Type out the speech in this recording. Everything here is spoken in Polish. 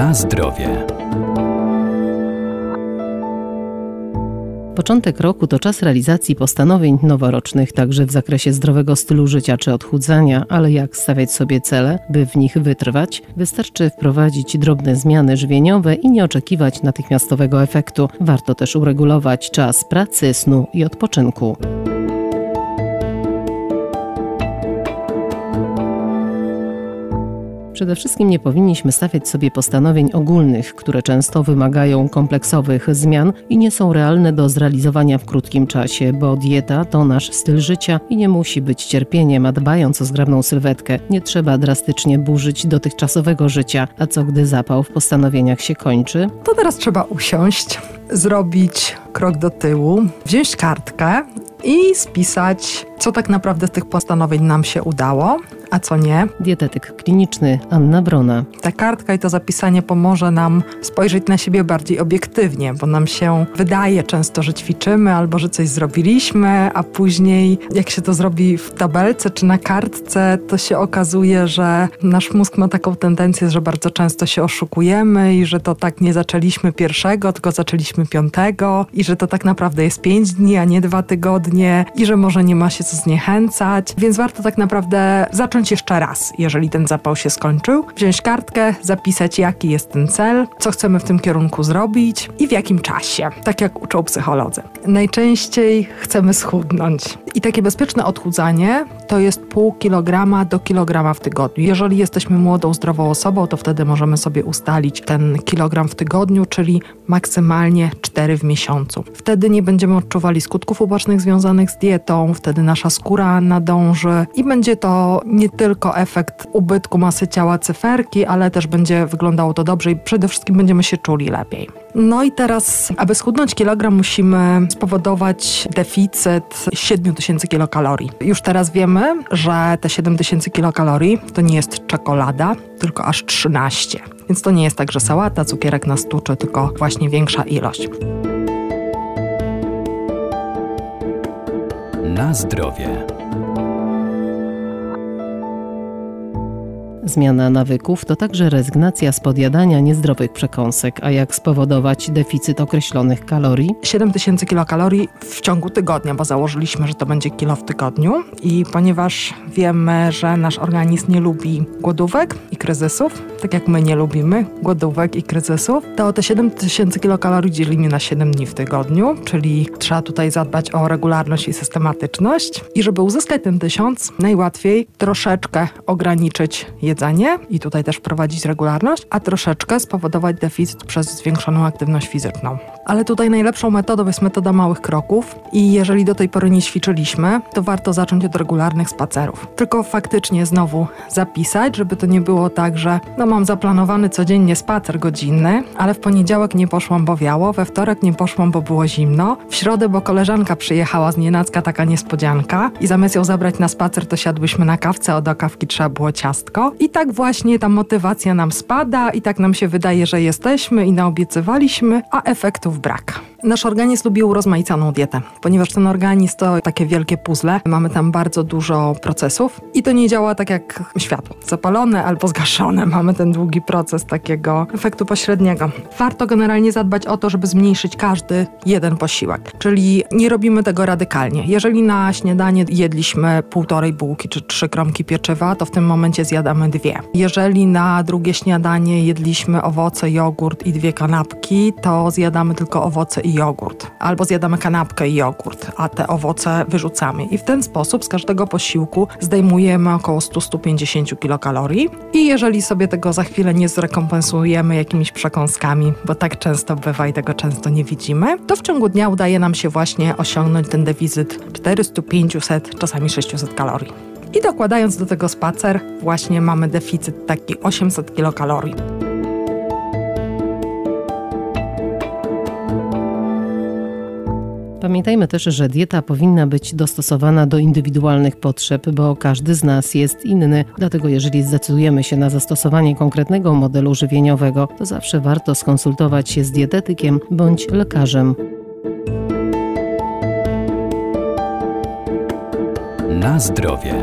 Na zdrowie. Początek roku to czas realizacji postanowień noworocznych, także w zakresie zdrowego stylu życia czy odchudzania, ale jak stawiać sobie cele, by w nich wytrwać? Wystarczy wprowadzić drobne zmiany żywieniowe i nie oczekiwać natychmiastowego efektu. Warto też uregulować czas pracy, snu i odpoczynku. Przede wszystkim nie powinniśmy stawiać sobie postanowień ogólnych, które często wymagają kompleksowych zmian i nie są realne do zrealizowania w krótkim czasie, bo dieta to nasz styl życia i nie musi być cierpieniem, a dbając o zgrabną sylwetkę, nie trzeba drastycznie burzyć dotychczasowego życia. A co gdy zapał w postanowieniach się kończy? To teraz trzeba usiąść, zrobić krok do tyłu, wziąć kartkę i spisać, co tak naprawdę z tych postanowień nam się udało, a co nie. Dietetyk kliniczny Anna Brona. Ta kartka i to zapisanie pomoże nam spojrzeć na siebie bardziej obiektywnie, bo nam się wydaje często, że ćwiczymy albo że coś zrobiliśmy, a później jak się to zrobi w tabelce czy na kartce, to się okazuje, że nasz mózg ma taką tendencję, że bardzo często się oszukujemy i że to tak nie zaczęliśmy pierwszego, tylko zaczęliśmy piątego i że to tak naprawdę jest pięć dni, a nie dwa tygodnie i że może nie ma się co zniechęcać, więc warto tak naprawdę zacząć jeszcze raz, jeżeli ten zapał się skończył, wziąć kartkę, zapisać jaki jest ten cel, co chcemy w tym kierunku zrobić i w jakim czasie, tak jak uczą psycholodzy. Najczęściej chcemy schudnąć i takie bezpieczne odchudzanie to jest pół kilograma do kilograma w tygodniu. Jeżeli jesteśmy młodą, zdrową osobą, to wtedy możemy sobie ustalić ten kilogram w tygodniu, czyli maksymalnie 4 w miesiącu. Wtedy nie będziemy odczuwali skutków ubocznych związanych z dietą, wtedy nasza skóra nadąży i będzie to nie tylko efekt ubytku masy ciała cyferki, ale też będzie wyglądało to dobrze i przede wszystkim będziemy się czuli lepiej. No i teraz, aby schudnąć kilogram, musimy spowodować deficyt 7000 kilokalorii. Już teraz wiemy, że te 7000 kilokalorii to nie jest czekolada, tylko aż 13. Więc to nie jest tak, że sałata, cukierek nas tuczy, tylko właśnie większa ilość. Na zdrowie. Zmiana nawyków to także rezygnacja z podjadania niezdrowych przekąsek, a jak spowodować deficyt określonych kalorii? 7000 kilokalorii w ciągu tygodnia, bo założyliśmy, że to będzie kilo w tygodniu. I ponieważ wiemy, że nasz organizm nie lubi głodówek i kryzysów, tak jak my nie lubimy głodówek i kryzysów, to te 7000 kilokalorii dzielimy na 7 dni w tygodniu, czyli trzeba tutaj zadbać o regularność i systematyczność. I żeby uzyskać ten tysiąc, najłatwiej troszeczkę ograniczyć jedzenie i tutaj też wprowadzić regularność, a troszeczkę spowodować deficyt przez zwiększoną aktywność fizyczną. Ale tutaj najlepszą metodą jest metoda małych kroków i jeżeli do tej pory nie ćwiczyliśmy, to warto zacząć od regularnych spacerów. Tylko faktycznie znowu zapisać, żeby to nie było tak, że no mam zaplanowany codziennie spacer godzinny, ale w poniedziałek nie poszłam, bo wiało, we wtorek nie poszłam, bo było zimno, w środę, bo koleżanka przyjechała z nienacka, taka niespodzianka i zamiast ją zabrać na spacer, to siadłyśmy na kawce, a do kawki trzeba było ciastko i tak właśnie ta motywacja nam spada i tak nam się wydaje, że jesteśmy i naobiecywaliśmy, a efektów brak. Nasz organizm lubi urozmaicaną dietę, ponieważ ten organizm to takie wielkie puzzle. Mamy tam bardzo dużo procesów i to nie działa tak jak światło. Zapalone albo zgaszone. Mamy ten długi proces takiego efektu pośredniego. Warto generalnie zadbać o to, żeby zmniejszyć każdy jeden posiłek. Czyli nie robimy tego radykalnie. Jeżeli na śniadanie jedliśmy półtorej bułki czy trzy kromki pieczywa, to w tym momencie zjadamy dwie. Jeżeli na drugie śniadanie jedliśmy owoce, jogurt i dwie kanapki, to zjadamy tylko owoce i jogurt. Albo zjadamy kanapkę i jogurt, a te owoce wyrzucamy. I w ten sposób z każdego posiłku zdejmujemy około 100-150 kilokalorii. I jeżeli sobie tego za chwilę nie zrekompensujemy jakimiś przekąskami, bo tak często bywa i tego często nie widzimy, to w ciągu dnia udaje nam się właśnie osiągnąć ten deficyt 400, 500, czasami 600 kalorii. I dokładając do tego spacer, właśnie mamy deficyt taki 800 kilokalorii. Pamiętajmy też, że dieta powinna być dostosowana do indywidualnych potrzeb, bo każdy z nas jest inny. Dlatego, jeżeli zdecydujemy się na zastosowanie konkretnego modelu żywieniowego, to zawsze warto skonsultować się z dietetykiem bądź lekarzem. Na zdrowie.